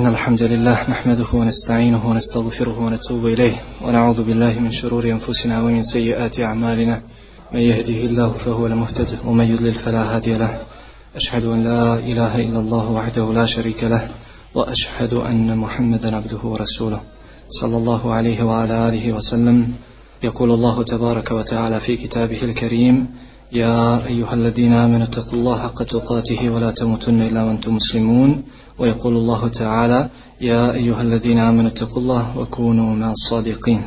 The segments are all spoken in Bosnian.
إن الحمد لله نحمده ونستعينه ونستغفره ونتوب إليه ونعوذ بالله من شرور أنفسنا ومن سيئات أعمالنا. من يهده الله فهو المهتد ومن يضلل فلا هادي له. أشهد أن لا إله إلا الله وحده لا شريك له وأشهد أن محمدا عبده ورسوله صلى الله عليه وعلى آله وسلم. يقول الله تبارك وتعالى في كتابه الكريم يا أيها الذين آمنوا اتقوا الله حق تقاته ولا تموتن إلا وأنتم مسلمون. ويقول الله تعالى يا أيها الذين آمنوا اتقوا الله وكونوا مع الصادقين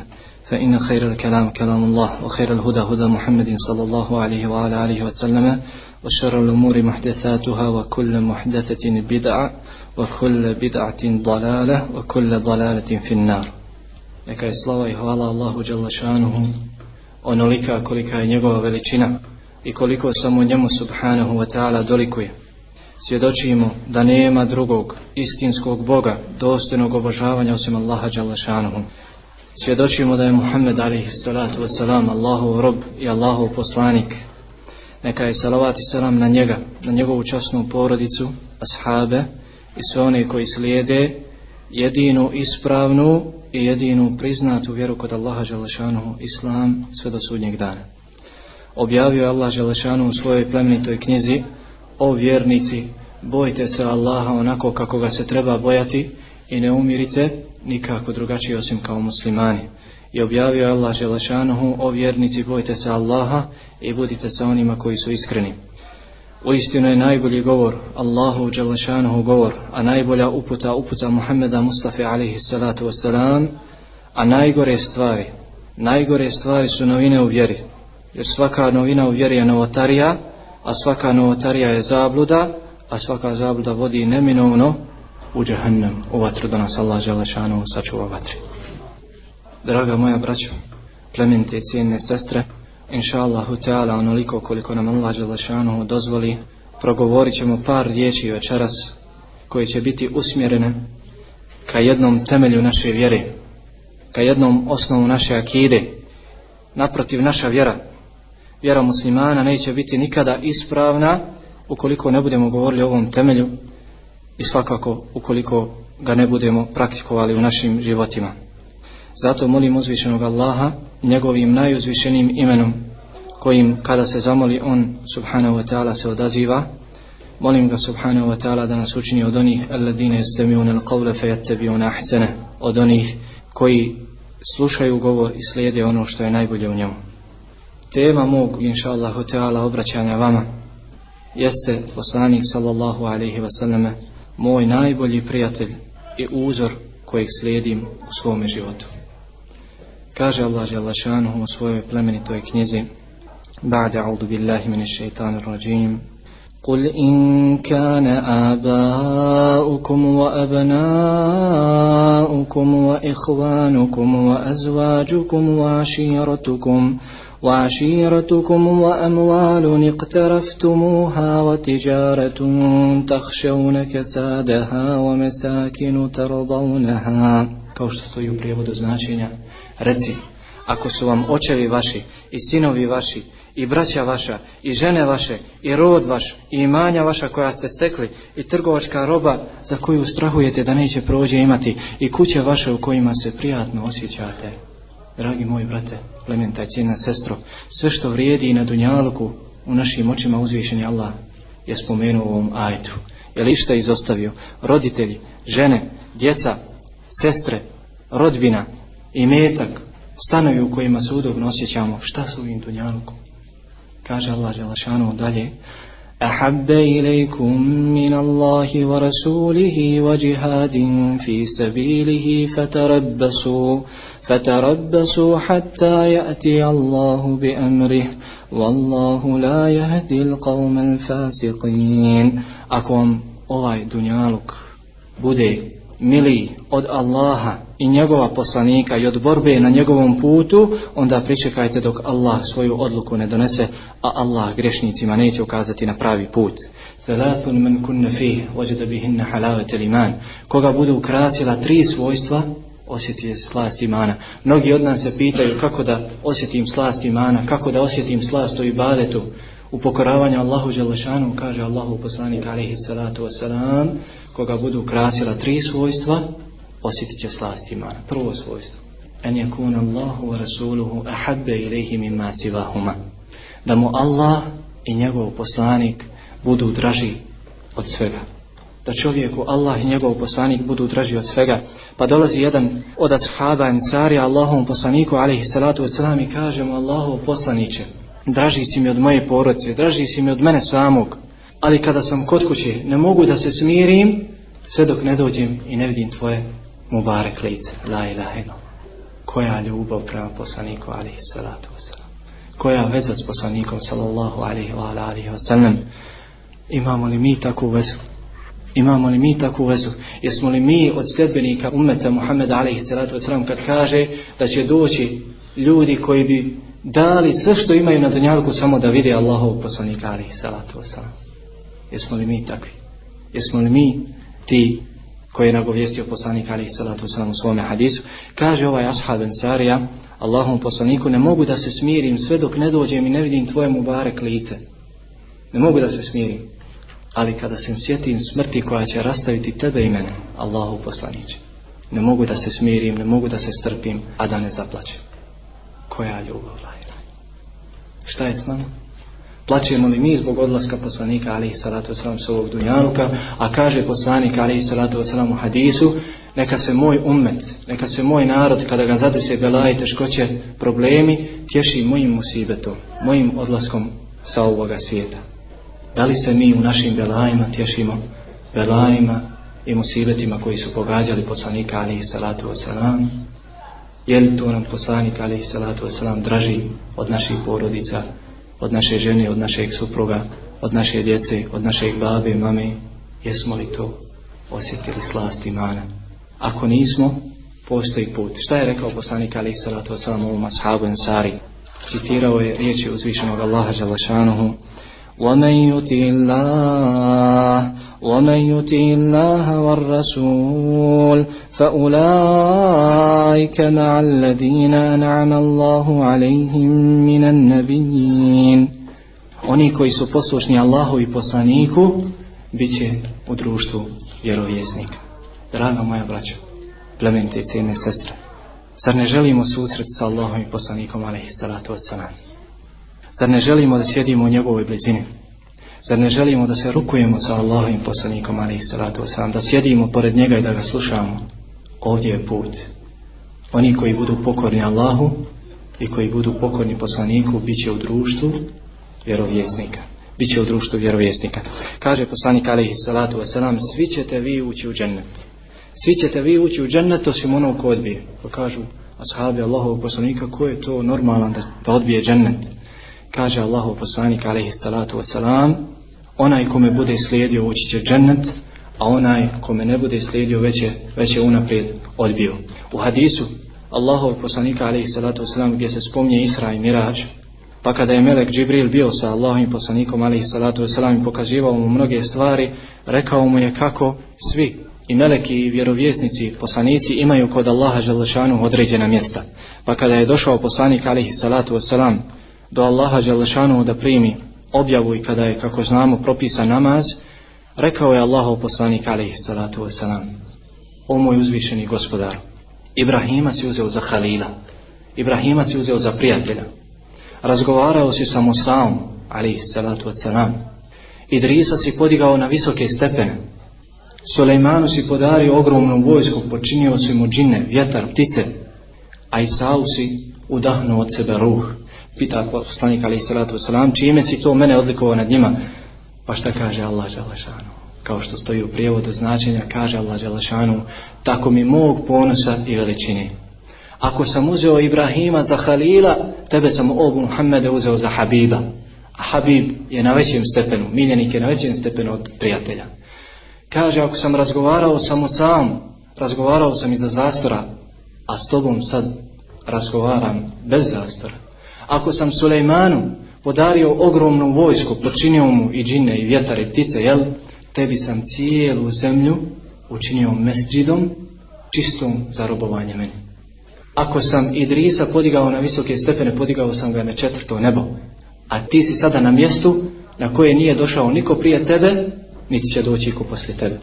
فإن خير الكلام كلام الله وخير الهدى هدى محمد صلى الله عليه وعلى آله وسلم وشر الأمور محدثاتها وكل محدثة بدعة وكل بدعة ضلالة وكل ضلالة في النار Neka je slava i hvala Allahu Đalašanuhu onolika kolika je njegova veličina i koliko samo njemu subhanahu wa ta'ala dolikuje. Svjedočimo da nema drugog istinskog Boga dostojnog obožavanja osim Allaha Đalašanuhu. Svjedočimo da je Muhammed alaihissalatu salatu Allahov rob i Allahov poslanik. Neka je salavat i salam na njega, na njegovu časnu porodicu, ashabe i sve one koji slijede jedinu ispravnu i jedinu priznatu vjeru kod Allaha Đalašanuhu, Islam sve do sudnjeg dana. Objavio je Allah Đalašanuhu u svojoj plemenitoj knjizi o vjernici, bojte se Allaha onako kako ga se treba bojati i ne umirite nikako drugačije osim kao muslimani. I objavio je Allah Želešanuhu o vjernici, bojte se Allaha i budite sa onima koji su iskreni. U istinu je najbolji govor, Allahu Đalešanuhu govor, a najbolja uputa uputa Muhammeda Mustafa alaihi salatu wasalam, a najgore stvari, najgore stvari su novine u vjeri, jer svaka novina u vjeri je novotarija, a svaka novotarija je zabluda, a svaka zabluda vodi neminovno u džahannam, u vatru da nas Allah Želešanu sačuva vatri. Draga moja braćo, plemente i cijene sestre, inša Allahu Teala onoliko koliko nam Allah Želešanu dozvoli progovorit ćemo par riječi večeras koje će biti usmjerene ka jednom temelju naše vjere ka jednom osnovu naše akide naprotiv naša vjera vjera muslimana neće biti nikada ispravna ukoliko ne budemo govorili o ovom temelju i svakako ukoliko ga ne budemo praktikovali u našim životima. Zato molim uzvišenog Allaha njegovim najuzvišenim imenom kojim kada se zamoli on subhanahu wa ta'ala se odaziva molim ga subhanahu wa ta'ala da nas učini od onih alladine istamiun al qawla fayattabiun ahsana od onih koji slušaju govor i slijede ono što je najbolje u njemu tema mog inša Allahu ta'ala obraćanja vama jeste poslanik sallallahu alaihi wa sallam moj najbolji prijatelj i uzor kojeg slijedim u svome životu Kaže Allah Želešanuhu u svojoj plemenitoj knjizi بعد أعوذ بالله من الشيطان الرجيم قل إن كان آباؤكم وأبناؤكم وإخوانكم وأزواجكم وعشيرتكم وعشيرتكم وأموال اقترفتموها وتجارة تخشون كسادها ومساكن ترضونها kao što stoji u prijevodu značenja reci ako su vam očevi vaši i sinovi vaši i braća vaša i žene vaše i rod vaš i imanja vaša koja ste stekli i trgovačka roba za koju strahujete da neće prođe imati i kuće vaše u kojima se prijatno osjećate dragi moji brate plementa i cijena sestro sve što vrijedi na dunjaluku u našim očima uzvišeni Allah je spomenuo u ovom ajtu je li išta izostavio roditelji, žene, djeca sestre, rodbina i metak, stanovi u kojima se udobno osjećamo, šta su ovim dunjalukom? Kaže Allah Želešanu dalje, أحب إليكم من الله ورسوله وجهاد في سبيله فتربصوا فتربصوا حتى يأتي الله بأمره والله لا يهدي القوم الفاسقين أكوم ovaj dunjaluk bude mili od Allaha i njegova poslanika i od borbe na njegovom putu, onda pričekajte dok Allah svoju odluku ne donese, a Allah grešnicima neće ukazati na pravi put. Thalathun man kunna fih, wajada bihinna halavet iman. Koga bude ukrasila tri svojstva, osjeti slast imana. Mnogi od nas se pitaju kako da osjetim slast imana, kako da osjetim slast u ibadetu, u pokoravanju Allahu Đelešanu, kaže Allahu poslanik alaihi salatu wasalam, koga budu krasila tri svojstva, osjetit će slast imana. Prvo svojstvo. En yakun Allahu wa rasuluhu ahabbe ilaihi mimma sivahuma. Da mu Allah i njegov poslanik budu draži od svega. Da čovjeku Allah i njegov poslanik budu draži od svega. Pa dolazi jedan od ashaba Ansarija Allahom poslaniku alaihi salatu wasalam i kaže mu Allahov poslaniće draži si mi od moje porodice, draži si mi od mene samog, ali kada sam kod kuće ne mogu da se smirim sve dok ne dođem i ne vidim tvoje mubarek lice, la ilaha ilo. Koja ljubav prema poslaniku, alaihi salatu wasalam. Koja veza s poslanikom, sallallahu alaihi wa alihi wasalam. Imamo li mi takvu vezu? Imamo li mi takvu vezu? Jesmo li mi od sljedbenika ummeta Muhammeda alihi salatu wasalam kad kaže da će doći ljudi koji bi dali sve što imaju na dunjalku samo da vide Allahov poslanika alihi salatu wasalam. Jesmo li mi takvi? Jesmo li mi ti koji je nagovjestio poslanik alihi salatu wasalam u svome hadisu? Kaže ovaj ashab Ansarija Allahom poslaniku ne mogu da se smirim sve dok ne dođem i ne vidim tvoje mubarek lice. Ne mogu da se smirim. Ali kada se sjetim smrti koja će rastaviti tebe i mene, Allahu poslaniće, ne mogu da se smirim, ne mogu da se strpim, a da ne zaplaćem. Koja ljubav, lajna. Šta je s nama? Plaćemo li mi zbog odlaska poslanika alihi salatu wasalam s ovog dunjanuka, a kaže poslanik alihi salatu wasalam u hadisu, neka se moj ummet, neka se moj narod, kada ga zade se bela i teškoće problemi, tješi mojim musibetom, mojim odlaskom sa ovoga svijeta. Da li se mi u našim belajima tješimo belajima i musibetima koji su pogađali poslanika alihi salatu wasalam? Je li to nam poslanik alihi salatu wasalam draži od naših porodica, od naše žene, od našeg supruga, od naše djece, od našeg babe mame? Jesmo li to osjetili slast imana? Ako nismo, postoji put. Šta je rekao poslanik alihi salatu wasalam ovom ashabu Ensari? Citirao je riječi uzvišenog Allaha Đalašanuhu ومن يطع الله ومن يطع الله والرسول فأولئك مع الذين أنعم الله عليهم من النبيين Oni koji su poslušni Allahu i poslaniku bit će u društvu vjerovjesnika. Draga moja braća, plemente i tene sestre, zar ne želimo susret sa Allahom i poslanikom alaihi salatu wassalam? Zar ne želimo da sjedimo u njegovoj blizini? Zar ne želimo da se rukujemo sa Allahovim poslanikom, ali i salatu wasalam, da sjedimo pored njega i da ga slušamo? Ovdje je put. Oni koji budu pokorni Allahu i koji budu pokorni poslaniku, bit će u društvu vjerovjesnika. Biće u društvu vjerovjesnika. Kaže poslanik alaihi salatu wasalam, svi ćete vi ući u džennet. Svi ćete vi ući u džennet, osim onog ko odbije. Pa kažu ashabi Allahovog poslanika, ko je to normalan da, da odbije džennet? Kaže Allahu poslanik alejhi salatu vesselam onaj kome bude slijedio ući će džennet a onaj kome ne bude slijedio već je, već je unaprijed odbio. U hadisu Allahov poslanik alejhi salatu vesselam gdje se spomnje Isra i Mirađ pa kada je Melek Džibril bio sa Allahovim poslanikom alejhi salatu vesselam i pokazivao mu mnoge stvari rekao mu je kako svi i meleki i vjerovjesnici poslanici imaju kod Allaha dželešanu određena mjesta. Pa kada je došao poslanik alejhi salatu vesselam do Allaha Đalešanu da primi objavu i kada je, kako znamo, propisan namaz, rekao je Allahov poslanik alaihi salatu wasalam, o moj uzvišeni gospodar, Ibrahima si uzeo za Halila, Ibrahima si uzeo za prijatelja, razgovarao si sa Musaom, alaihi salatu wasalam, Idrisa si podigao na visoke stepene, Sulejmanu si podario ogromnu vojsku, počinio si mu džine, vjetar, ptice, a Isau si udahnuo od sebe ruh, pita poslanik alaih salatu wasalam, čime si to mene odlikovao nad njima? Pa šta kaže Allah Đalešanu? Kao što stoji u prijevodu značenja, kaže Allah Đalešanu, tako mi mog ponosa i veličine. Ako sam uzeo Ibrahima za Halila, tebe sam obu Muhammede uzeo za Habiba. A Habib je na većem stepenu, miljenik je na većem stepenu od prijatelja. Kaže, ako sam razgovarao samo sam, razgovarao sam iza zastora, a s tobom sad razgovaram bez zastora. Ako sam Sulejmanu podario ogromnu vojsku, počinio mu i džine i vjetar i ptice, jel? Tebi sam cijelu zemlju učinio mesđidom, čistom za robovanje meni. Ako sam Idrisa podigao na visoke stepene, podigao sam ga na četvrto nebo. A ti si sada na mjestu na koje nije došao niko prije tebe, niti će doći ko poslije tebe.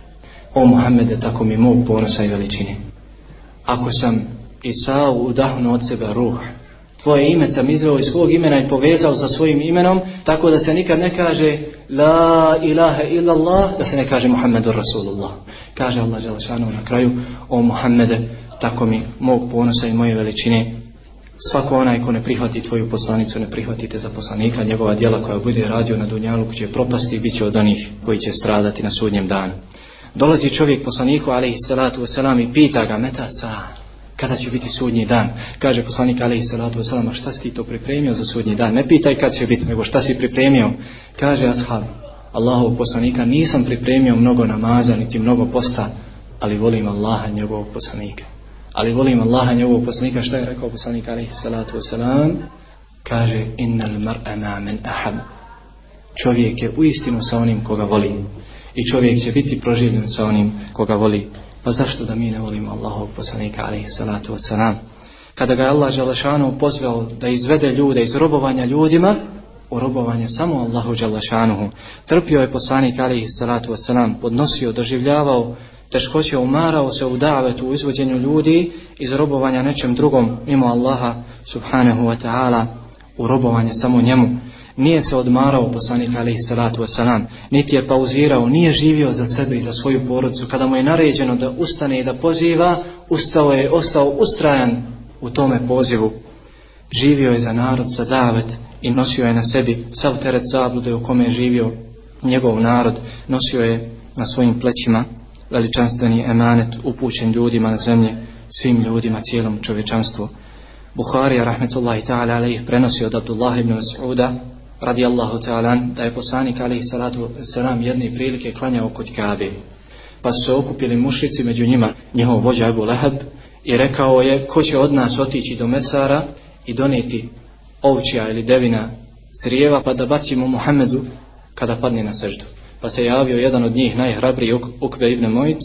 O Muhammede, tako mi mog ponosa i veličini. Ako sam Isau udahnuo od sebe ruh, tvoje ime sam izveo iz svog imena i povezao sa svojim imenom, tako da se nikad ne kaže La ilaha illallah, da se ne kaže Muhammedu Rasulullah. Kaže Allah Želešanu na kraju, o Muhammede, tako mi mog ponosa i moje veličine, svako onaj ko ne prihvati tvoju poslanicu, ne prihvatite za poslanika, njegova djela koja bude radio na Dunjalu, će propasti i bit će od onih koji će stradati na sudnjem danu. Dolazi čovjek poslaniku, alaihi salatu wasalam, i pita ga, meta sa, kada će biti sudnji dan? Kaže poslanik, alaihi salatu wasalam, šta si ti to pripremio za sudnji dan? Ne pitaj kad će biti, nego šta si pripremio? Kaže ashab, Allahov poslanika, nisam pripremio mnogo namaza, niti mnogo posta, ali volim Allaha njegovog poslanika ali volim Allaha njegovog poslanika šta je rekao poslanik alaihi salatu wasalam kaže innal mar'a ma men ahab čovjek je u istinu sa onim koga voli i čovjek će biti proživljen sa onim koga voli pa zašto da mi ne volimo Allahovog poslanika alaihi salatu wasalam kada ga je Allah Đalašanu pozvao da izvede ljude iz robovanja ljudima u robovanje samo Allahu Đalašanuhu trpio je poslanik alaihi salatu wasalam podnosio, doživljavao teškoće umarao se u davetu u izvođenju ljudi iz robovanja nečem drugom mimo Allaha subhanahu wa ta'ala u robovanje samo njemu nije se odmarao poslanik alaihi salatu wasalam niti je pauzirao nije živio za sebe i za svoju porodcu kada mu je naređeno da ustane i da poziva ustao je ostao ustrajan u tome pozivu. Živio je za narod za davet i nosio je na sebi sav teret zablude u kome je živio njegov narod. Nosio je na svojim plećima veličanstveni emanet upućen ljudima na zemlje, svim ljudima, cijelom čovječanstvu. Buharija, rahmetullahi ta'ala, alaih, prenosi od Abdullah ibn Mas'uda, radijallahu ta'ala, da je poslanik, alaihi salatu salam, jedne prilike klanjao kod Kabe. Pa su se okupili mušici među njima, njihov vođa Abu Lahab, i rekao je, ko će od nas otići do Mesara i doneti ovčija ili devina crijeva, pa da bacimo Muhammedu kada padne na seždu pa se javio jedan od njih najhrabriji Ukbe ibn Mojic,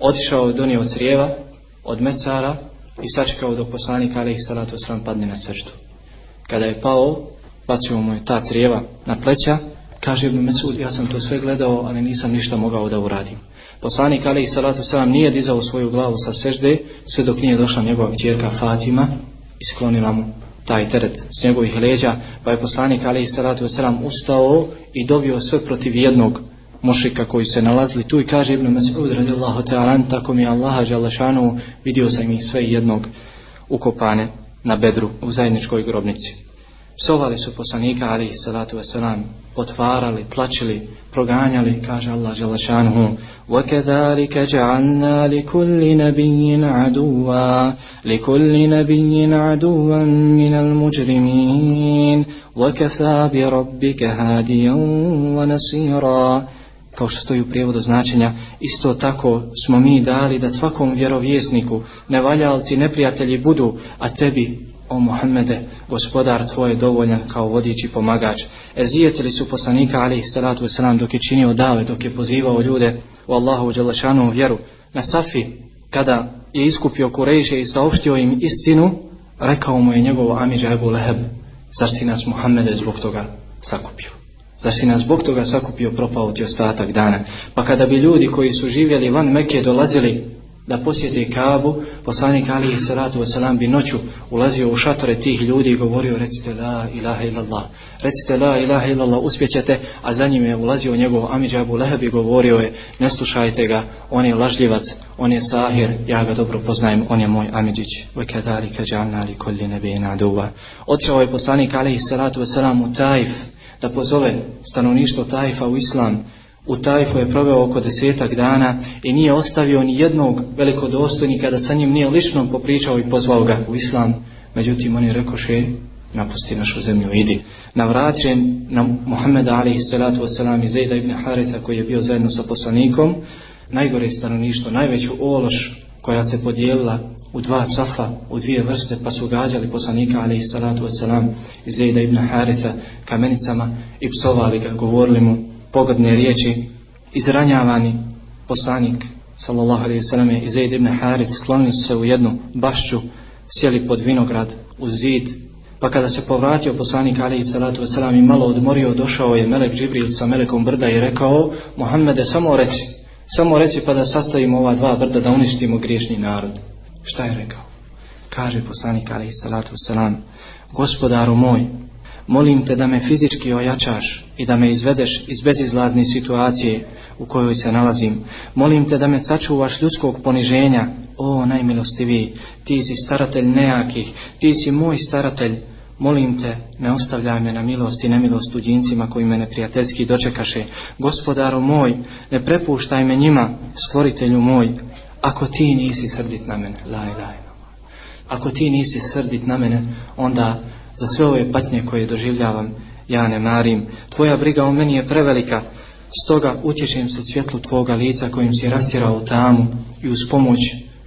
otišao je donio crijeva, od mesara i sačekao dok poslanik alaihi salatu osram padne na seždu. Kada je pao, bacio mu je ta crijeva na pleća, kaže ibn Mesud, ja sam to sve gledao, ali nisam ništa mogao da uradim. Poslanik Ali salatu Selam nije dizao svoju glavu sa sežde, sve dok nije došla njegova kćerka Fatima i sklonila mu taj teret s njegovih leđa, pa je poslanik Ali salatu Selam ustao i dobio sve protiv jednog mušika koji se nalazili tu i kaže Ibn Mas'ud radijallahu ta'ala tako mi je Allaha žalašanu vidio sam ih sve jednog ukopane na bedru u zajedničkoj grobnici Psovali su poslanika alaihi salatu wasalam potvarali, plačili, proganjali, kaže Allah Želešanuhu وَكَذَلِكَ جَعَلْنَا لِكُلِّ نَبِيٍّ عَدُوًا لِكُلِّ نَبِيٍّ عَدُوًا مِنَ الْمُجْرِمِينَ وَكَفَى بِرَبِّكَ هَادِيًا وَنَصِيرًا kao što stoji u prijevodu značenja, isto tako smo mi dali da svakom vjerovjesniku nevaljalci, neprijatelji budu, a tebi o Muhammede, gospodar tvoj je dovoljan kao vodič i pomagač. Ezijetili su poslanika alaih salatu wasalam dok je činio dave, dok je pozivao ljude u Allahu Đalašanu vjeru. Na Safi, kada je iskupio Kurejše i saopštio im istinu, rekao mu je njegov Amir Ebu Leheb, zar si nas Muhammede zbog toga sakupio? Zar si nas zbog toga sakupio propao ti ostatak dana? Pa kada bi ljudi koji su živjeli van Mekke dolazili da posjete Kabu, poslanik Ali salatu wasalam bi noću ulazio u šatore tih ljudi i govorio recite la ilaha illallah, recite la ilaha illallah, uspjećete, a za njim je ulazio njegov Amidža Abu Leheb i govorio je ne slušajte ga, on je lažljivac, on je sahir, ja ga dobro poznajem, on je moj Amidžić. Vekadali kađalna li kolli nebina aduva. Otišao je poslanik Ali salatu wasalam u Taif da pozove stanovništvo Taifa u Islam, U Tajfu je proveo oko desetak dana i nije ostavio ni jednog velikodostojnika da sa njim nije lično popričao i pozvao ga u islam. Međutim, on je rekao še, napusti našu zemlju, idi. Navraćen na Muhammeda alihi salatu wasalam i Zejda ibn Harita koji je bio zajedno sa poslanikom, najgore stanovništvo, najveću ološ koja se podijelila u dva safa, u dvije vrste, pa su gađali poslanika alihi salatu wasalam i Zejda ibn Harita kamenicama i psovali ga, govorili mu pogodne riječi izranjavani poslanik sallallahu alejhi ve i Zaid ibn Harith sklonili su se u jednu bašću sjeli pod vinograd u zid Pa kada se povratio poslanik alaihi salatu wasalam i malo odmorio, došao je Melek Džibril sa Melekom brda i rekao Muhammede, samo reci, samo reci pa da sastavimo ova dva brda da uništimo griješni narod. Šta je rekao? Kaže poslanik alaihi salatu wasalam, gospodaru moj, molim te da me fizički ojačaš i da me izvedeš iz bezizlazne situacije u kojoj se nalazim. Molim te da me sačuvaš ljudskog poniženja, o najmilostiviji, ti si staratelj nejakih, ti si moj staratelj, molim te, ne ostavljaj me na milost i nemilost tuđincima koji me neprijateljski dočekaše. Gospodaru moj, ne prepuštaj me njima, stvoritelju moj, ako ti nisi srdit na mene, laj, laj. Ako ti nisi srdit na mene, onda za sve ove patnje koje doživljavam, ja ne marim. Tvoja briga o meni je prevelika, stoga utječem se svjetlu tvoga lica kojim si rastirao tamu i uz pomoć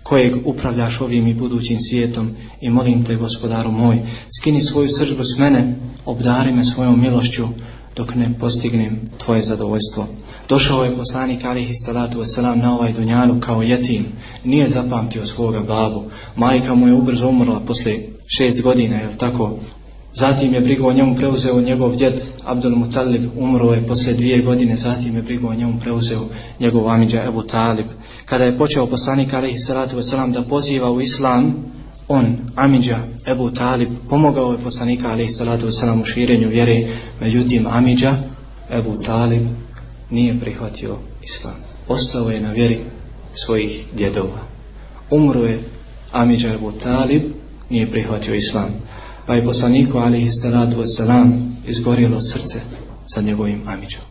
kojeg upravljaš ovim i budućim svijetom i molim te gospodaru moj, skini svoju sržbu s mene, obdari me svojom milošću dok ne postignem tvoje zadovoljstvo. Došao je poslanik alihi salatu wasalam na ovaj dunjalu kao jetim, nije zapamtio svoga babu, majka mu je ubrzo umrla posle šest godina, je tako? Zatim je brigo o njemu preuzeo njegov djed Abdul Mutalib, umro je posle dvije godine, zatim je brigo o njemu preuzeo njegov amidža Ebu Talib. Kada je počeo poslanik alaihi salatu wasalam da poziva u islam, on, amidža Ebu Talib, pomogao je poslanika alaihi salatu wasalam u širenju vjere, međutim amidža Ebu Talib nije prihvatio islam. Ostao je na vjeri svojih djedova. Umro je amidža Ebu Talib, nije prihvatio islam pa je poslaniku alihi salatu wasalam izgorjelo srce sa njegovim amidžom.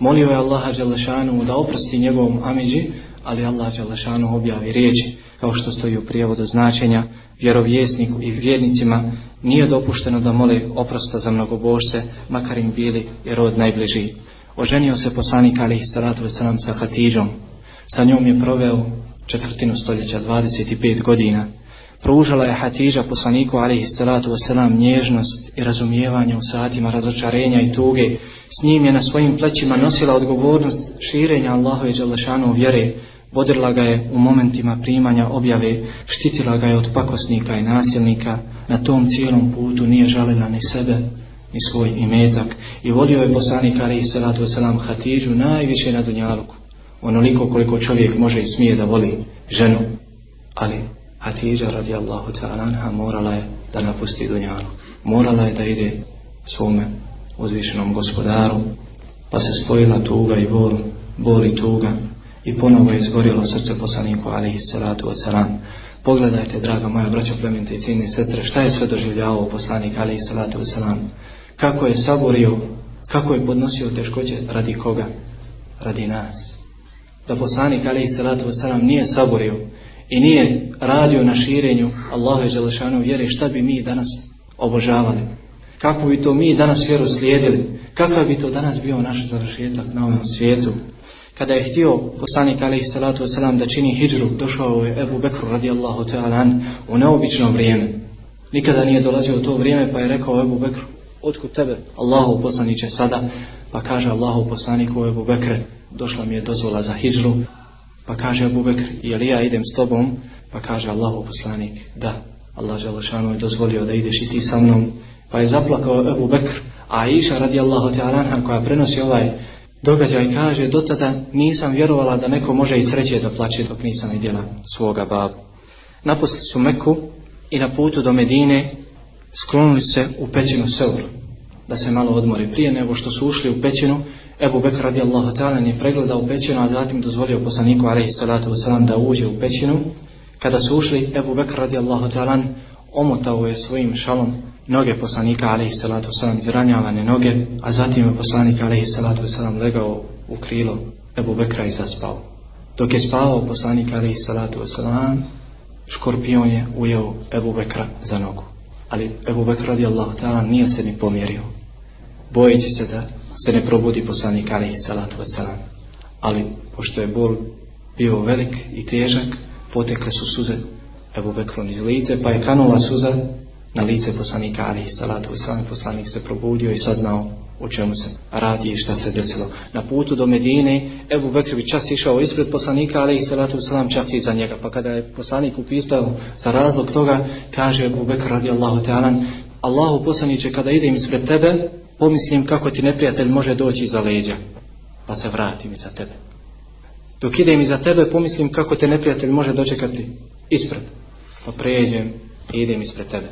Molio je Allaha Đalešanu da oprosti njegovom amidži, ali Allah Đalešanu objavi riječi, kao što stoji u prijevodu značenja, vjerovjesniku i vjernicima nije dopušteno da mole oprosta za mnogobožce, makar im bili i rod najbliži. Oženio se poslanik alihi salatu wasalam sa Hatidžom, sa njom je proveo četvrtinu stoljeća, 25 godina, pružala je Hatiža poslaniku alaihi salatu wasalam nježnost i razumijevanje u satima razočarenja i tuge. S njim je na svojim plećima nosila odgovornost širenja Allahove Đalešanu vjere, vodila ga je u momentima primanja objave, štitila ga je od pakosnika i nasilnika, na tom cijelom putu nije žalila ni sebe, ni svoj imetak. I volio je poslanik alaihi salatu wasalam Hatižu najviše na dunjaluku, onoliko koliko čovjek može i smije da voli ženu, ali Hatidža radijallahu ta'ala anha morala je da napusti dunjalu. Morala je da ide svome uzvišenom gospodaru, pa se spojila tuga i bol, bol i tuga i ponovo je izgorjelo srce poslaniku alihi salatu wasalam. Pogledajte, draga moja braća plemente i cijene sestre, šta je sve doživljavao poslanik alihi salatu wasalam. Kako je saborio, kako je podnosio teškoće radi koga? Radi nas. Da poslanik alihi salatu wasalam nije saborio, i nije radio na širenju Allahove Đelešanu vjere, šta bi mi danas obožavali? Kako bi to mi danas vjeru slijedili? Kakav bi to danas bio naš završetak na ovom svijetu? Kada je htio poslanik alaihi salatu wasalam da čini hijđru, došao je Ebu Bekru radijallahu ta'ala u neobično vrijeme. Nikada nije dolazio u to vrijeme pa je rekao Ebu Bekru, otkud tebe Allahu poslaniće sada? Pa kaže Allahu poslaniku Ebu Bekre, došla mi je dozvola za hijđru, Pa kaže Abu Bekr, je li ja idem s tobom? Pa kaže Allahu poslanik, da. Allah Želešanu je dozvolio da ideš i ti sa mnom. Pa je zaplakao Abu Bekr, a Iša radijallahu ta'ala koja prenosi ovaj događaj kaže, do tada nisam vjerovala da neko može i sreće da plaće dok nisam vidjela svoga babu. Napustili su Meku i na putu do Medine sklonili se u pećinu Seur, da se malo odmori prije nego što su ušli u pećinu, Ebu Bekr radijallahu ta'ala je pregledao pećinu, a zatim dozvolio poslaniku alaihi salatu wasalam da uđe u pećinu. Kada su ušli, Ebu Bekr radijallahu ta'ala omotao je svojim šalom noge poslanika alaihi salatu wasalam, izranjavane noge, a zatim je poslanik alaihi salatu wasalam legao u krilo Ebu Bekra i zaspao. Dok je spavao poslanik alaihi salatu wasalam, škorpion je ujeo Ebu Bekra za nogu. Ali Ebu Bekr radijallahu ta'ala nije se ni pomjerio. Bojeći se da se ne probudi poslanik alaihi salatu wasalam. Ali, pošto je bol bio velik i težak, potekle su suze Ebu Bekron iz lice, pa je kanula suza na lice poslanika alaihi salatu wasalam. Poslanik se probudio i saznao o čemu se radi i šta se desilo. Na putu do Medine, Ebu Bekr bi čas išao ispred poslanika, ali i salatu salam čas iza njega. Pa kada je poslanik upitao za razlog toga, kaže Ebu Bekr radijallahu ta'ala, Allahu poslaniće kada idem ispred tebe, pomislim kako ti neprijatelj može doći iza leđa, pa se vratim iza tebe. Dok idem iza tebe, pomislim kako te neprijatelj može dočekati ispred, pa pređem i idem ispred tebe.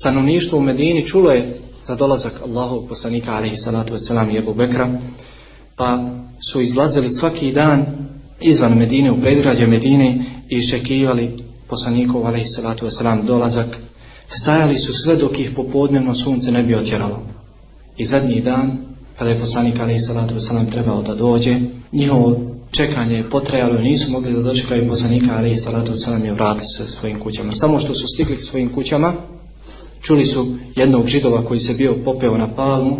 Stanovništvo u Medini čulo je za dolazak Allahov poslanika alaihi salatu wasalam i Ebu Bekra, pa su izlazili svaki dan izvan Medine u predgrađe Medine i iščekivali poslanikov alaihi salatu wasalam dolazak stajali su sve dok ih popodnevno sunce ne bi otjeralo i zadnji dan kada je poslanik alaihi salatu wasalam trebao da dođe njihovo čekanje je potrajalo nisu mogli da dočekaju poslanika alaihi salatu wasalam i vratili se svojim kućama. Samo što su stigli svojim kućama čuli su jednog židova koji se bio popeo na palmu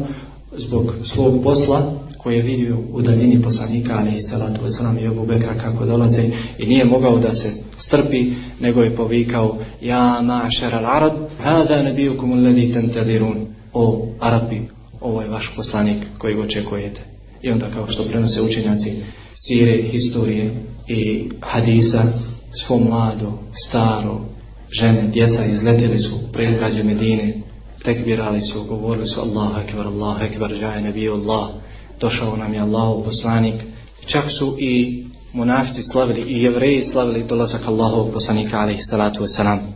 zbog svog posla koji je vidio u daljini poslanika ali i salatu wasalam i Ebu Bekra kako dolaze i nije mogao da se strpi nego je povikao ja ma šeral arad hada nebijukum uledi tentedirun o Arabi ovo je vaš poslanik koji očekujete. I onda kao što prenose učenjaci sire, historije i hadisa svo mlado, staro žene, djeca izletili su predgrađe Medine tekbirali su, govorili su Allah ekvar, Allah akbar, jaje nebiju Allah došao nam je Allahov poslanik. Čak su i munafici slavili i jevreji slavili dolazak Allahovog poslanika alaihi salatu wasalam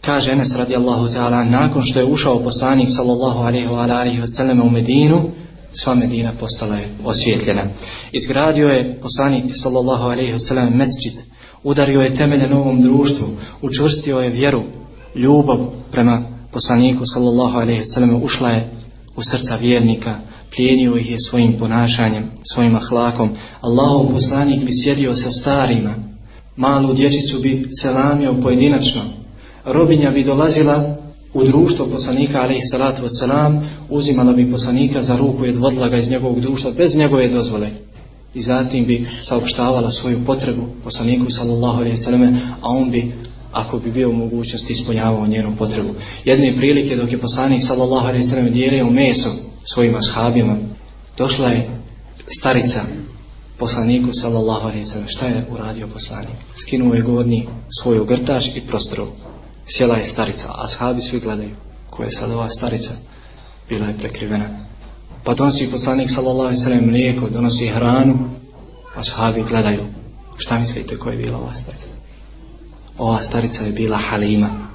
kaže Enes radijallahu ta'ala nakon što je ušao poslanik sallallahu alaihi wa alaihi wasalam u Medinu sva Medina postala je osvjetljena izgradio je poslanik sallallahu alaihi wasalam mesčit udario je temelje novom društvu učvrstio je vjeru ljubav prema poslaniku sallallahu alaihi wasalam ušla je u srca vjernika plijenio ih je svojim ponašanjem, svojim ahlakom. Allahov poslanik bi sjedio sa starima, malu dječicu bi selamio pojedinačno, robinja bi dolazila u društvo poslanika, alaihi salatu wasalam, uzimala bi poslanika za ruku i odvodila ga iz njegovog društva bez njegove dozvole. I zatim bi saopštavala svoju potrebu poslaniku, sallallahu alaihi sallam, a on bi ako bi bio u mogućnosti ispunjavao njenu potrebu. Jedne prilike dok je poslanik sallallahu alaihi sallam dijelio meso svojim ashabima, došla je starica poslaniku sallallahu alaihi sallam. Šta je uradio poslanik? Skinuo je godni svoj ogrtač i prostoru. Sjela je starica, a shabi svi gledaju. Ko je sad ova starica? Bila je prekrivena. Pa donosi poslanik sallallahu alaihi sallam mlijeko, donosi hranu, ashabi gledaju. Šta mislite ko je bila ova starica? Ova starica je bila Halima,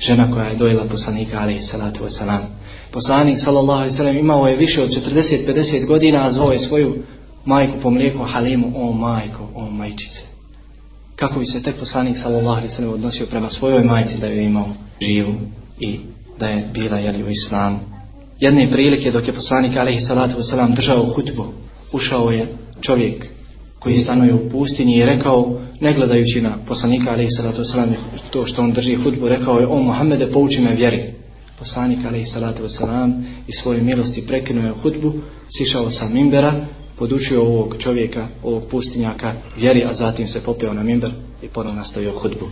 žena koja je dojela poslanika alaihi salatu wasalam. Poslanik sallallahu alaihi sallam imao je više od 40-50 godina, a zvao je svoju majku po mlijeku Halimu, o majko, o majčice. Kako bi se tek poslanik sallallahu alaihi sallam odnosio prema svojoj majci da je imao živu i da je bila jeli u islamu. Jedne prilike dok je poslanik alaihi salatu wasalam držao hutbu, ušao je čovjek koji stanuje u pustinji i rekao, ne gledajući na poslanika alaihi salatu wasalam, to što on drži hutbu, rekao je, o Muhammede, pouči me vjeri. Poslanik alaihi salatu wasalam i svoje milosti prekinuo je hutbu, sišao sa mimbera, podučio ovog čovjeka, ovog pustinjaka vjeri, a zatim se popeo na mimber i ponovno nastavio hudbu.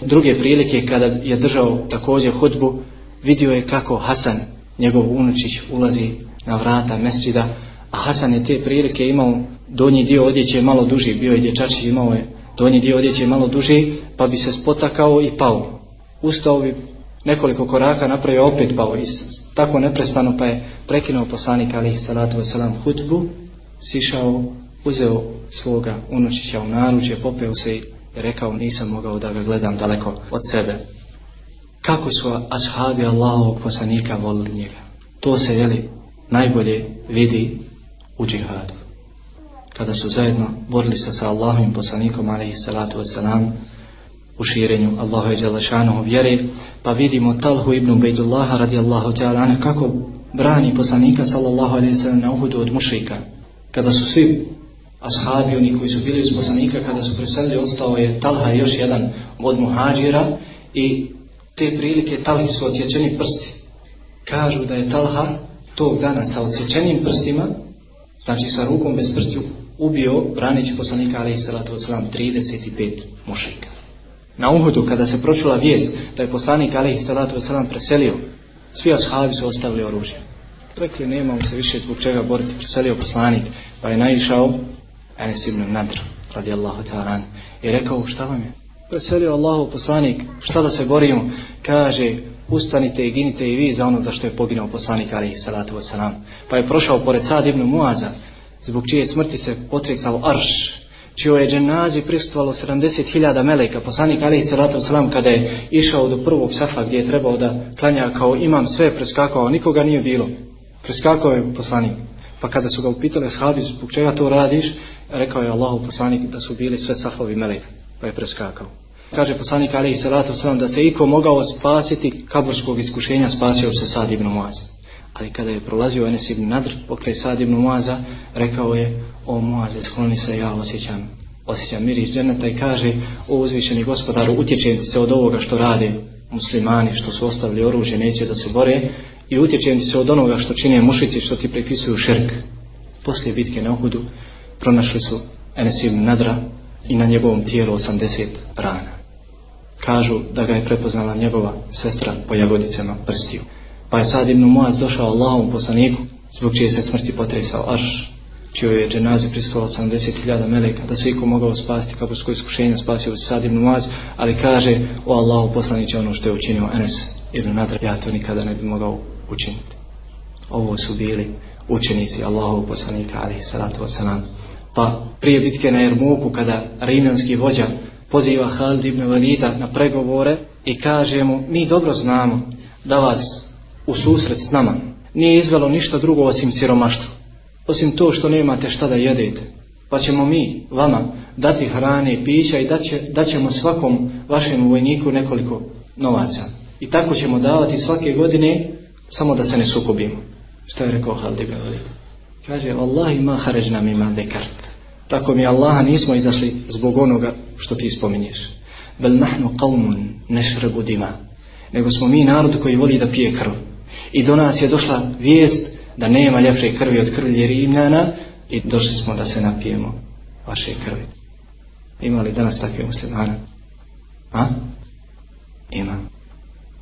Druge prilike, kada je držao također hudbu, vidio je kako Hasan, njegov unučić, ulazi na vrata mesđida, a Hasan je te prilike imao donji dio odjeće malo duži, bio je dječači, imao je donji dio odjeće malo duži, pa bi se spotakao i pao. Ustao bi nekoliko koraka, napravio opet pao i tako neprestano pa je prekinuo poslanik alihi salatu wasalam hudbu sišao, uzeo svoga unučića u naručje, popeo se i rekao nisam mogao da ga gledam daleko od sebe. Kako su ashabi Allahovog poslanika volili njega? To se jeli najbolje vidi u džihadu kada su zajedno borili se sa Allahovim poslanikom alaihi salatu wasalam u širenju Allahu i Đalašanuhu vjere pa vidimo Talhu ibn Ubejdullaha radijallahu ta'ala kako brani poslanika sallallahu alaihi sallam na uhudu od mušrika kada su svi ashabi oni koji su bili uz poslanika kada su preselili ostao je Talha još jedan od muhađira i te prilike Talhi su odsječeni prsti kažu da je Talha tog dana sa odsječenim prstima znači sa rukom bez prstiju ubio braneći poslanika alaihi salatu wasalam 35 mušika. Na Uhudu kada se pročula vijest da je poslanik alaihi salatu wasalam preselio, svi ashabi su ostavili oružje. Rekli nemam se više zbog čega boriti, preselio poslanik, pa je naišao Enes ibn Nadr, radijallahu ta'ala, i rekao šta vam je? Preselio Allahu poslanik, šta da se borimo? Kaže, ustanite i ginite i vi za ono za što je poginao poslanik alaihi salatu wasalam. Pa je prošao pored Sad ibn Muaza, zbog čije smrti se potresao arš, čio je dženazi pristovalo 70.000 meleka, poslanik Ali salatu wasalam kada je išao do prvog safa gdje je trebao da klanja kao imam sve preskakao, nikoga nije bilo. Preskakao je poslanik. Pa kada su ga upitali ashabi zbog čega to radiš, rekao je Allahu poslanik da su bili sve safovi meleka, pa je preskakao. Kaže poslanik alejhi salatu vesselam da se iko mogao spasiti kaburskog iskušenja spasio se Sad ibn Muaz. Ali kada je prolazio Enes ibn Nadr pokraj Sad ibn Muaza rekao je o Muaze skloni se ja osjećam osjećam miris dženeta i kaže o uzvišeni gospodaru utječem se od ovoga što rade muslimani što su ostavili oružje neće da se bore i utječem ti se od onoga što čine mušici što ti prepisuju širk poslije bitke na Uhudu pronašli su Enes ibn Nadra i na njegovom tijelu 80 rana kažu da ga je prepoznala njegova sestra po jagodicama prstiju. Pa je sad Ibn Muaz došao Allahom poslaniku, zbog čije se smrti potresao Arš, čio je dženazi pristalo 80.000 meleka, da se iko mogao spasti su iskušenje spasio se sad Ibn Muaz, ali kaže o Allahu poslaniće ono što je učinio Enes Ibn Nadra, ja to nikada ne bi mogao učiniti. Ovo su bili učenici Allahu poslanika, ali salatu wasalam. Pa prije bitke na Jermuku, kada rimljanski vođa poziva Halid ibn Valida na pregovore i kaže mu mi dobro znamo da vas u susret s nama nije izvelo ništa drugo osim siromaštva osim to što nemate šta da jedete pa ćemo mi vama dati hrane i pića i daće, daćemo svakom vašem vojniku nekoliko novaca i tako ćemo davati svake godine samo da se ne sukobimo što je rekao Halid ibn Walid? kaže Allah ima haređna ima dekart tako mi Allaha nismo izašli zbog onoga što ti spominješ. Bel nahnu qavmun nešrebu dima. Nego smo mi narod koji voli da pije krv. I do nas je došla vijest da nema ljepše krvi od krvlje Rimljana i došli smo da se napijemo vaše krvi. Ima li danas takve muslimana? A? Ima.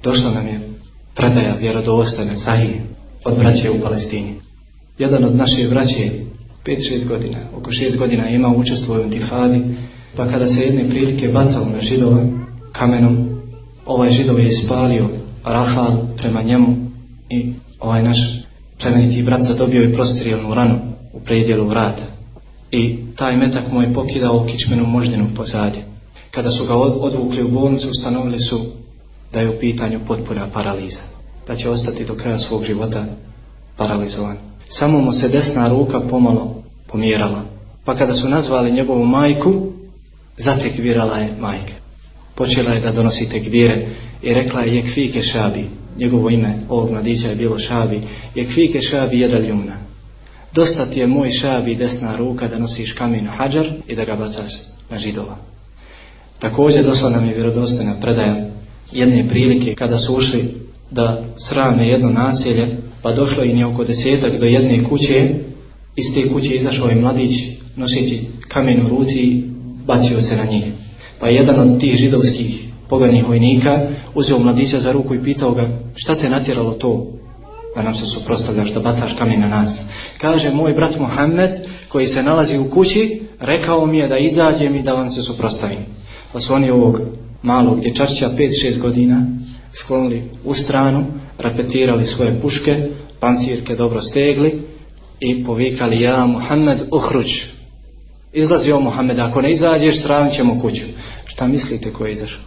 Došla nam je predaja vjerodostane sahije od braće u Palestini. Jedan od naše braće 5-6 godina, oko 6 godina ima učestvo u intifadi, pa kada se jedne prilike bacao na židova kamenom, ovaj židov je ispalio rafal prema njemu i ovaj naš plemeniti brat zadobio je prostrijelnu ranu u predijelu vrata. I taj metak mu je pokidao kičmenu moždinu pozadje. Kada su ga odvukli u bolnicu, ustanovili su da je u pitanju potpuna paraliza. Da će ostati do kraja svog života paralizovan. Samo mu se desna ruka pomalo pomjerala. Pa kada su nazvali njegovu majku, zatekvirala je majke. Počela je da donosi tekvire i rekla je jekfike šabi. Njegovo ime ovog mladića je bilo šabi. Jekfike šabi jedal jumna. Dosta ti je moj šabi desna ruka da nosiš kamen hađar i da ga bacaš na židova. Također došla nam je vjerodostojna predaja jedne prilike kada su ušli da srame jedno naselje pa došlo im je oko desetak do jedne kuće. Iz te kuće izašao je mladić noseći kamen u ruci bacio se na njih. Pa jedan od tih židovskih poganih vojnika uzeo mladića za ruku i pitao ga šta te natjeralo to da nam se suprostavljaš da bacaš kamen na nas? Kaže moj brat Mohamed koji se nalazi u kući rekao mi je da izađem i da vam se suprostavim pa su oni ovog malog dječačića 5-6 godina sklonili u stranu repetirali svoje puške, pancirke dobro stegli i povikali ja Muhammed uhruć. Izlazio Muhammed, ako ne izađeš, stranit ćemo kuću. Šta mislite ko je izašao?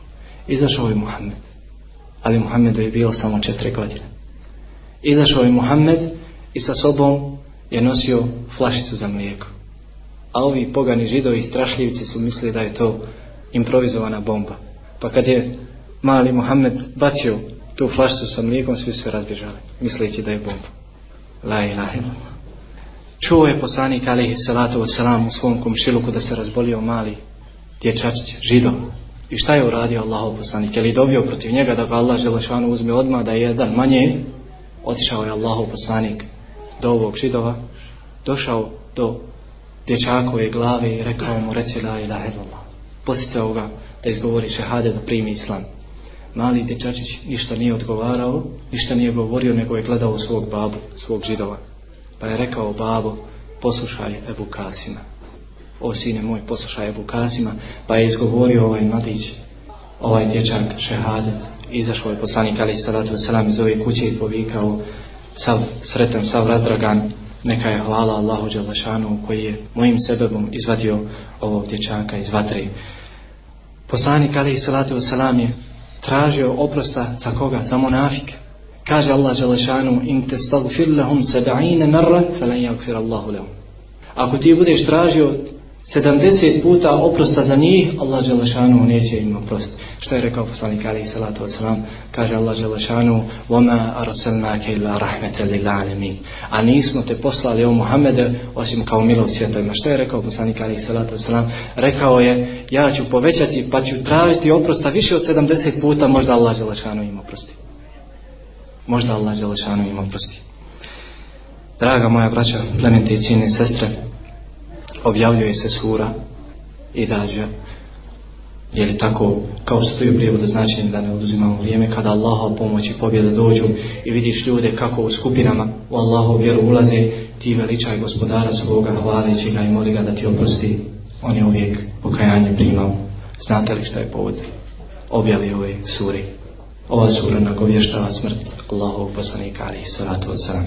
Izašao je Muhammed. Ali Muhammedu je bilo samo četiri godine. Izašao je Muhammed i sa sobom je nosio flašicu za mlijeko. A ovi pogani židovi strašljivci su mislili da je to improvizovana bomba. Pa kad je mali Muhammed bacio tu flašcu sa mlijekom, svi se razbježali, misleći da je bomba. La ilaha illallah. Čuo je poslanik alihi salatu wasalam u svom komšiluku da se razbolio mali dječačić, židov. I šta je uradio Allahov poslanik? Je li dobio protiv njega da ga Allah želešanu uzme odmah da je jedan manje? Otišao je Allahov poslanik do ovog židova, došao do dječakove glave i rekao mu reci la ilaha illallah. Posjete ovoga da izgovori šehade da primi islam mali dječačić ništa nije odgovarao, ništa nije govorio, nego je gledao svog babu, svog židova. Pa je rekao babo, poslušaj Ebu Kasima. O sine moj, poslušaj Ebu Kasima. Pa je izgovorio ovaj mladić, ovaj dječak šehadet izašao je poslanik ali salatu Veselam iz ove kuće i povikao sav sretan, sav razdragan neka je hvala Allahu Đalašanu koji je mojim sebebom izvadio ovog dječaka iz vatre. Poslanik ali salatu wasalam je tražio oprosta za koga? za monafike. Kaže Allah Đalašanu in te stagfir lahum seba'ine marra falan jagfir Allahu lahum. Ako ti budeš tražio 70 puta oprosta za njih, Allah Đelešanu neće im oprostiti. Što je rekao poslanik Ali Salatu Wasalam? Kaže Allah Đelešanu وَمَا أَرْسَلْنَاكَ إِلَّا رَحْمَةً لِلْعَالَمِينَ A nismo te poslali o Muhammede osim kao milog svjetovima. Što je rekao poslanik Ali Salatu Wasalam? Rekao je, ja ću povećati pa ću tražiti oprosta više od 70 puta, možda Allah Đelešanu im oprosti. Možda Allah Đelešanu im oprosti. Draga moja braća, plemente i cijene sestre, objavljuje se sura i dađa je li tako? Kao što stoji u prijevodu značenje da ne oduzimamo vrijeme kada Allaha pomoć i pobjede dođu i vidiš ljude kako u skupinama u Allahu vjeru ulaze ti veličaj gospodara svoga hvaleći ga i moli ga da ti oprosti. On je uvijek pokajanje primao. Znate li šta je povod? Objavi ove suri ova sura nagovještava smrt Allahov poslanika ali salatu wasalam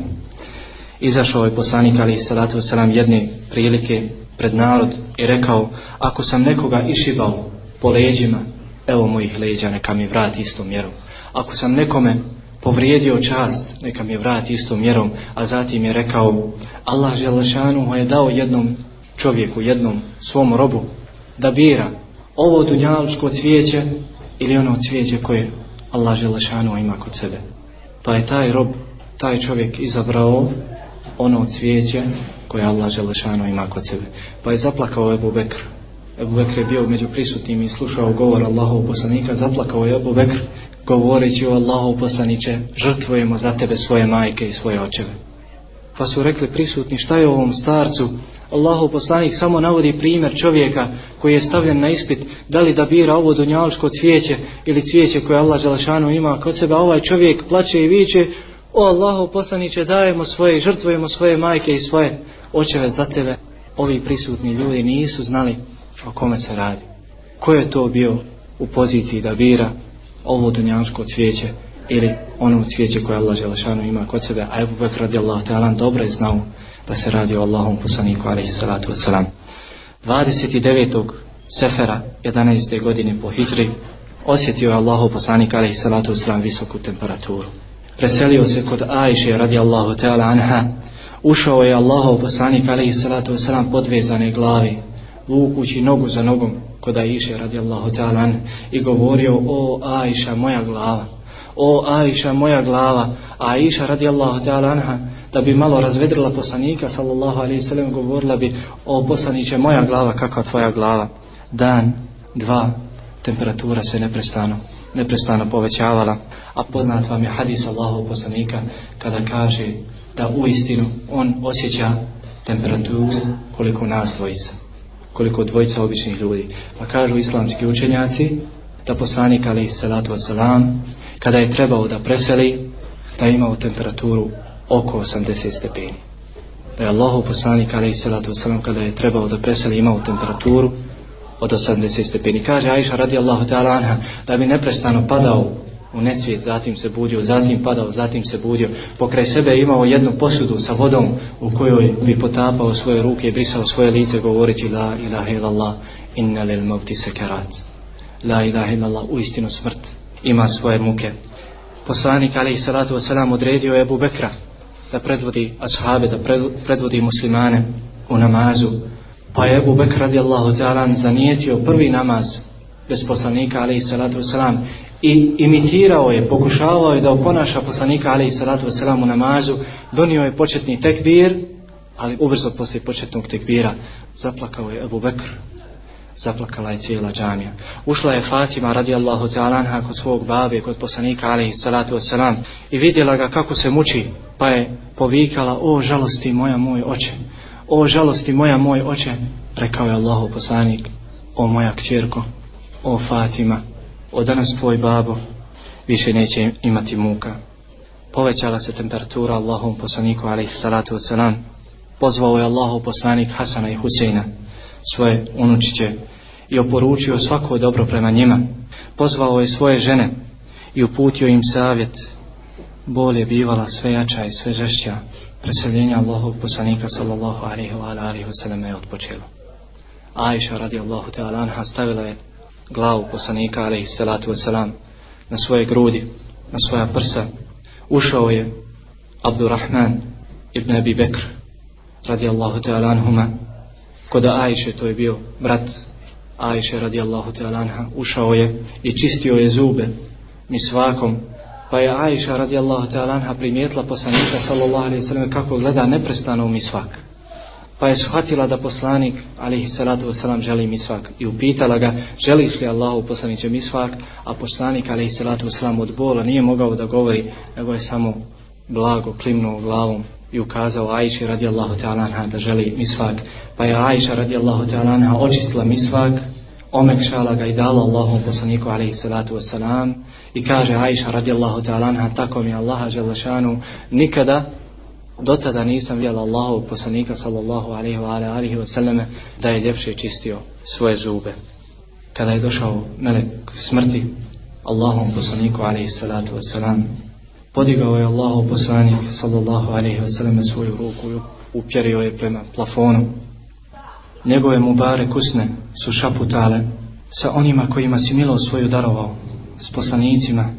izašao je poslanik ali salatu wasalam jedne prilike pred narod i rekao ako sam nekoga išibao po leđima evo mojih leđa neka mi vrati istom mjerom. Ako sam nekome povrijedio čast neka mi vrati istom mjerom. A zatim je rekao Allah Želešanu je dao jednom čovjeku jednom svom robu da bira ovo dunjalučko cvijeće ili ono cvijeće koje Allah Želešanu ima kod sebe. Pa je taj rob taj čovjek izabrao ono cvijeće koje Allah Želešanu ima kod sebe. Pa je zaplakao Ebu Bekr. Ebu Bekr je bio među prisutnim i slušao govor Allahov poslanika. Zaplakao je Ebu Bekr govoreći o Allahov poslaniće žrtvujemo za tebe svoje majke i svoje očeve. Pa su rekli prisutni šta je ovom starcu Allahov poslanik samo navodi primjer čovjeka koji je stavljen na ispit da li da bira ovo dunjalsko cvijeće ili cvijeće koje Allah Želešanu ima kod sebe. Ovaj čovjek plaće i viče o Allahu poslaniće dajemo svoje, žrtvujemo svoje majke i svoje očeve za tebe. Ovi prisutni ljudi nisu znali o kome se radi. Ko je to bio u poziciji da bira ovo dunjansko cvijeće ili ono cvijeće koje Allah Želešanu ima kod sebe, a Ebu Bekr radijallahu ta'ala dobro je znao da se radi o Allahom poslaniku alaihi salatu wasalam. 29. sefera 11. godine po hijri osjetio je Allahov poslanik alaihi salatu wasalam visoku temperaturu preselio se kod Ajše radijallahu ta'ala anha. Ušao je Allahov poslanik alaihi salatu wasalam podvezane glavi vukući nogu za nogom kod Ajše radijallahu ta'ala anha i govorio o Ajša moja glava o Ajša moja glava. A Ajša radijallahu ta'ala anha da bi malo razvedrila poslanika sallallahu alaihi sallam govorila bi o poslaniće moja glava kakva tvoja glava? Dan, dva temperatura se neprestano neprestano povećavala a poznat vam je hadis Allahov poslanika kada kaže da u istinu on osjeća temperaturu koliko nas dvojica koliko dvojica običnih ljudi. Pa kažu islamski učenjaci da poslanik ali salatu wasalam kada je trebao da preseli da je imao temperaturu oko 80 stepeni. Da je Allahov poslanik ali salatu wasalam kada je trebao da preseli imao temperaturu od 80 stepeni. Kaže Aisha radijallahu ta'ala anha da bi neprestano padao u nesvijet, zatim se budio, zatim padao, zatim se budio. Pokraj sebe je imao jednu posudu sa vodom u kojoj bi potapao svoje ruke i brisao svoje lice govoreći La ilaha illallah inna lil mavti sekarat. La ilaha illallah u istinu smrt ima svoje muke. Poslanik alaihi salatu wasalam odredio je Ebu Bekra da predvodi ashabe, da predvodi muslimane u namazu Pa je Ebu Bekr radijallahu ta'ala zanijetio prvi namaz bez poslanika alaihi salatu wasalam i imitirao je, pokušavao je da oponaša poslanika alaihi salatu wasalam u namazu, donio je početni tekbir, ali ubrzo poslije početnog tekbira zaplakao je Ebu Bekr, zaplakala je cijela džamija. Ušla je Fatima radijallahu ta'ala kod svog babe, kod poslanika alaihi salatu wasalam i vidjela ga kako se muči, pa je povikala, o žalosti moja moj oče, o žalosti moja moj oče rekao je Allahu poslanik o moja kćerko o Fatima o danas tvoj babo više neće imati muka. Povećala se temperatura Allahom poslaniku alaih salatu wasalam pozvao je Allahu poslanik Hasana i Huseina svoje unučiće i oporučio svako dobro prema njima. Pozvao je svoje žene i uputio im savjet bol je bivala sve jača i sve žešća. Preseljenje Allahog poslanika sallallahu alaihi wa alaihi wa je odpočelo Aisha radi Allahu te alanha stavila je glavu poslanika alaihi salatu wasalam na svoje grudi na svoja prsa. Ušao je Abdurrahman ibn Abi Bekr radi Allahu te alanhuma kod Aisha to je bio brat Aisha radi Allahu te alanha ušao je i čistio je zube mi svakom Pa je Aisha radijallahu ta'ala anha primijetila poslanika sallallahu alaihi sallam kako gleda neprestano u misvak. Pa je shvatila da poslanik alaihi salatu wasalam želi misvak i upitala ga želiš li Allahu poslaniće misvak a poslanik alaihi salatu wasalam od bola nije mogao da govori nego je samo blago klimnuo glavom i ukazao Aisha radijallahu ta'ala anha da želi misvak. Pa je Aisha radijallahu ta'ala anha očistila misvak omekšala ga i dala Allahom poslaniku alaihi salatu wasalam i kaže Aisha radijallahu ta'ala anha tako mi Allaha želešanu nikada do tada nisam vjela Allahov poslanika sallallahu alaihi wa alaihi wasallam da je ljepše čistio svoje zube. Kada je došao melek smrti Allahom poslaniku alaihi salatu wasalam podigao je Allahov poslanik sallallahu alaihi wasallam svoju ruku i upjerio je prema plafonu. Njegove mubare kusne su šaputale sa onima kojima si milo svoju darovao, s poslanicima,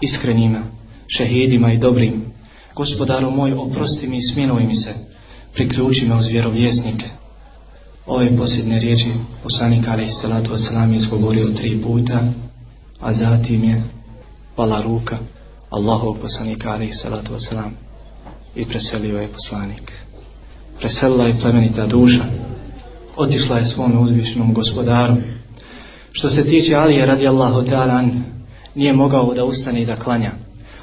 iskrenima, šehidima i dobrim. Gospodaru moj, oprosti mi i smiluj mi se, priključi me uz vjerovjesnike. Ove posljedne riječi poslanik alaih salatu wasalam je izgovorio tri puta, a zatim je pala ruka Allahov poslanika alaih salatu wasalam i preselio je poslanik. Preselila je plemenita duša, otišla je svom uzvišenom gospodaru. Što se tiče Alije radijallahu ta'ala nije mogao da ustane i da klanja.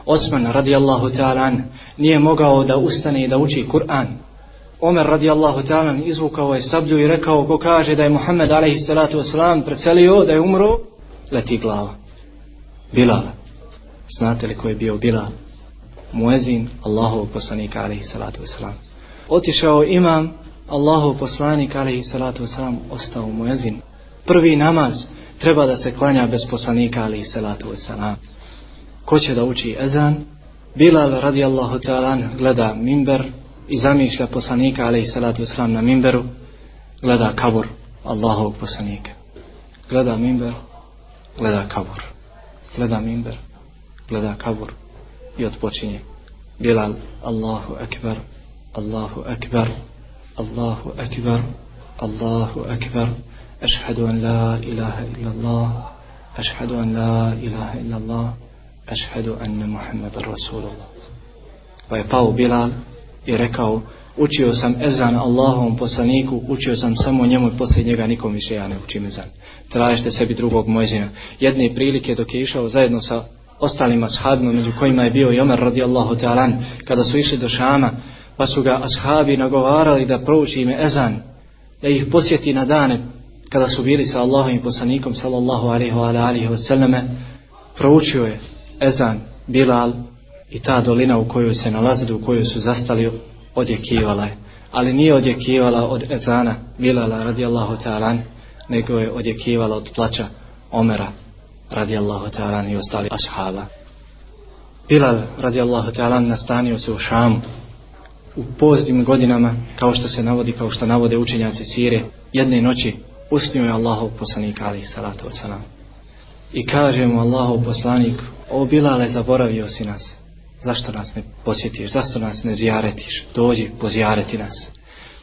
Osman radijallahu ta'ala nije mogao da ustane i da uči Kur'an. Omer radijallahu ta'ala izvukao je sablju i rekao ko kaže da je Muhammed alaihi salatu wasalam preselio da je umro, leti glava. Bilal. Znate li ko je bio Bilal? Muezin Allahov poslanika alaihi salatu wasalam. Otišao imam Allahu poslanik alaihi salatu wasalam ostao muezin. Prvi namaz treba da se klanja bez poslanika ali i salatu i salam. Ko će da uči ezan? Bilal radijallahu ta'ala gleda mimber i zamišlja poslanika ali i salatu i salam na mimberu. Gleda kabur Allahovog poslanika. Gleda mimber, gleda kabur. Gleda mimber, gleda kabur i odpočinje. Bilal, Allahu Allahu akbar, Allahu akbar, Allahu akbar. Allahu akbar. أشهد أن لا إله إلا الله أشهد أن لا إله إلا الله أشهد أن محمد رسول الله Pa je pao Bilal i rekao učio sam ezan Allahovom poslaniku, učio sam samo njemu i poslije njega nikom više ja ne učim ezan. Tražite sebi drugog mojzina. Jedne prilike dok je išao zajedno sa ostalima shabima, među kojima je bio i Omer radijallahu ta'alan, kada su išli do Šama, pa su ga ashabi nagovarali da prouči ime ezan, da ih posjeti na dane kada su bili sa Allahom i poslanikom sallallahu alaihi wa alaihi wa sallame, proučio je ezan Bilal i ta dolina u kojoj se nalazili, u kojoj su zastali, odjekivala je. Ali nije odjekivala od ezana Bilala radijallahu ta'alan, nego je odjekivala od plaća Omera radijallahu ta'alan i ostali ashaba. Bilal radijallahu ta'alan nastanio se u Šamu, u poznim godinama, kao što se navodi, kao što navode učenjaci Sire, jedne noći usnio je Allahov poslanik, ali salatu wasalam. I kaže mu Allahov poslanik, o Bilale, zaboravio si nas. Zašto nas ne posjetiš? Zašto nas ne zjaretiš? Dođi, pozjareti nas.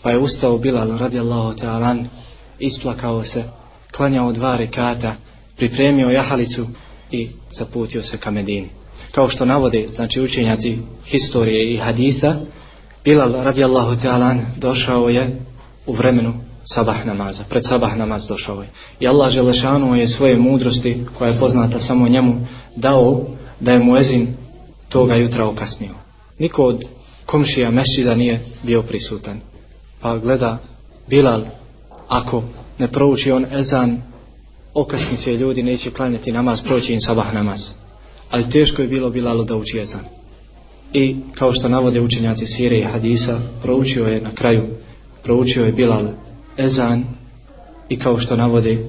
Pa je ustao Bilal, radi Allahu ta'alan, isplakao se, klanjao dva rekata, pripremio jahalicu i zaputio se ka Medini. Kao što navode, znači učenjaci historije i hadisa, Bilal radijallahu ta'alan došao je u vremenu sabah namaza, pred sabah namaz došao je. I Allah Želešanu je svoje mudrosti, koja je poznata samo njemu, dao da je muezin toga jutra okasnio. Niko od komšija mešćida nije bio prisutan. Pa gleda Bilal, ako ne prouči on ezan, okasni se ljudi, neće klanjati namaz, proći im sabah namaz. Ali teško je bilo Bilalu da uči ezan i kao što navode učenjaci Sire i Hadisa proučio je na kraju proučio je Bilal Ezan i kao što navode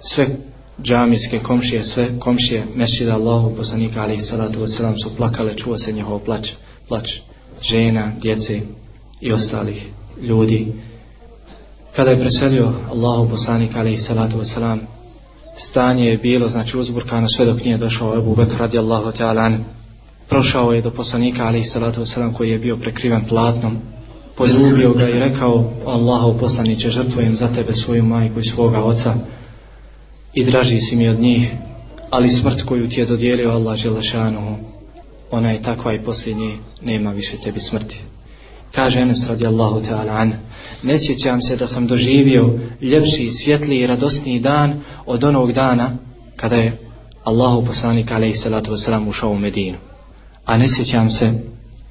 sve džamijske komšije, sve komšije mešćida Allahu poslanika alaihi salatu wasalam su plakale, čuo se njihov plać, plać žena, djece i ostalih ljudi. Kada je preselio Allahu poslanika alaihi salatu wasalam, stanje je bilo, znači uzburkano sve dok nije došao Ebu Bekr radijallahu ta'ala an. Prošao je do poslanika alaihi salatu wasalam koji je bio prekriven platnom, poljubio ga i rekao Allahu poslaniće žrtvujem za tebe svoju majku i svoga oca i draži si mi od njih, ali smrt koju ti je dodijelio Allah Želešanu ona je takva i posljednji, nema više tebi smrti. Kaže Enes radijallahu ta'ala an, ne sjećam se da sam doživio ljepši, svjetliji i radosniji dan od onog dana kada je Allahu poslanik alaihi salatu wasalam ušao u Medinu. A ne sjećam se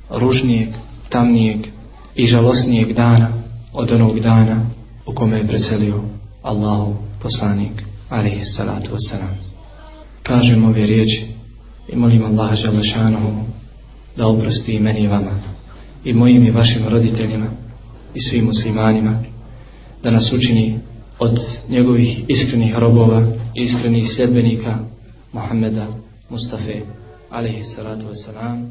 ružnijeg, tamnijeg i žalosnijeg dana od onog dana u kome je preselio Allahu poslanik alaihi salatu wasalam. Kažem ove riječi i molim Allaha želešanohu da oprosti i meni i vama i mojim i vašim roditeljima i svim muslimanima da nas učini od njegovih iskrenih robova i iskrenih sljedbenika Muhammeda Mustafa alaihi salatu wasalam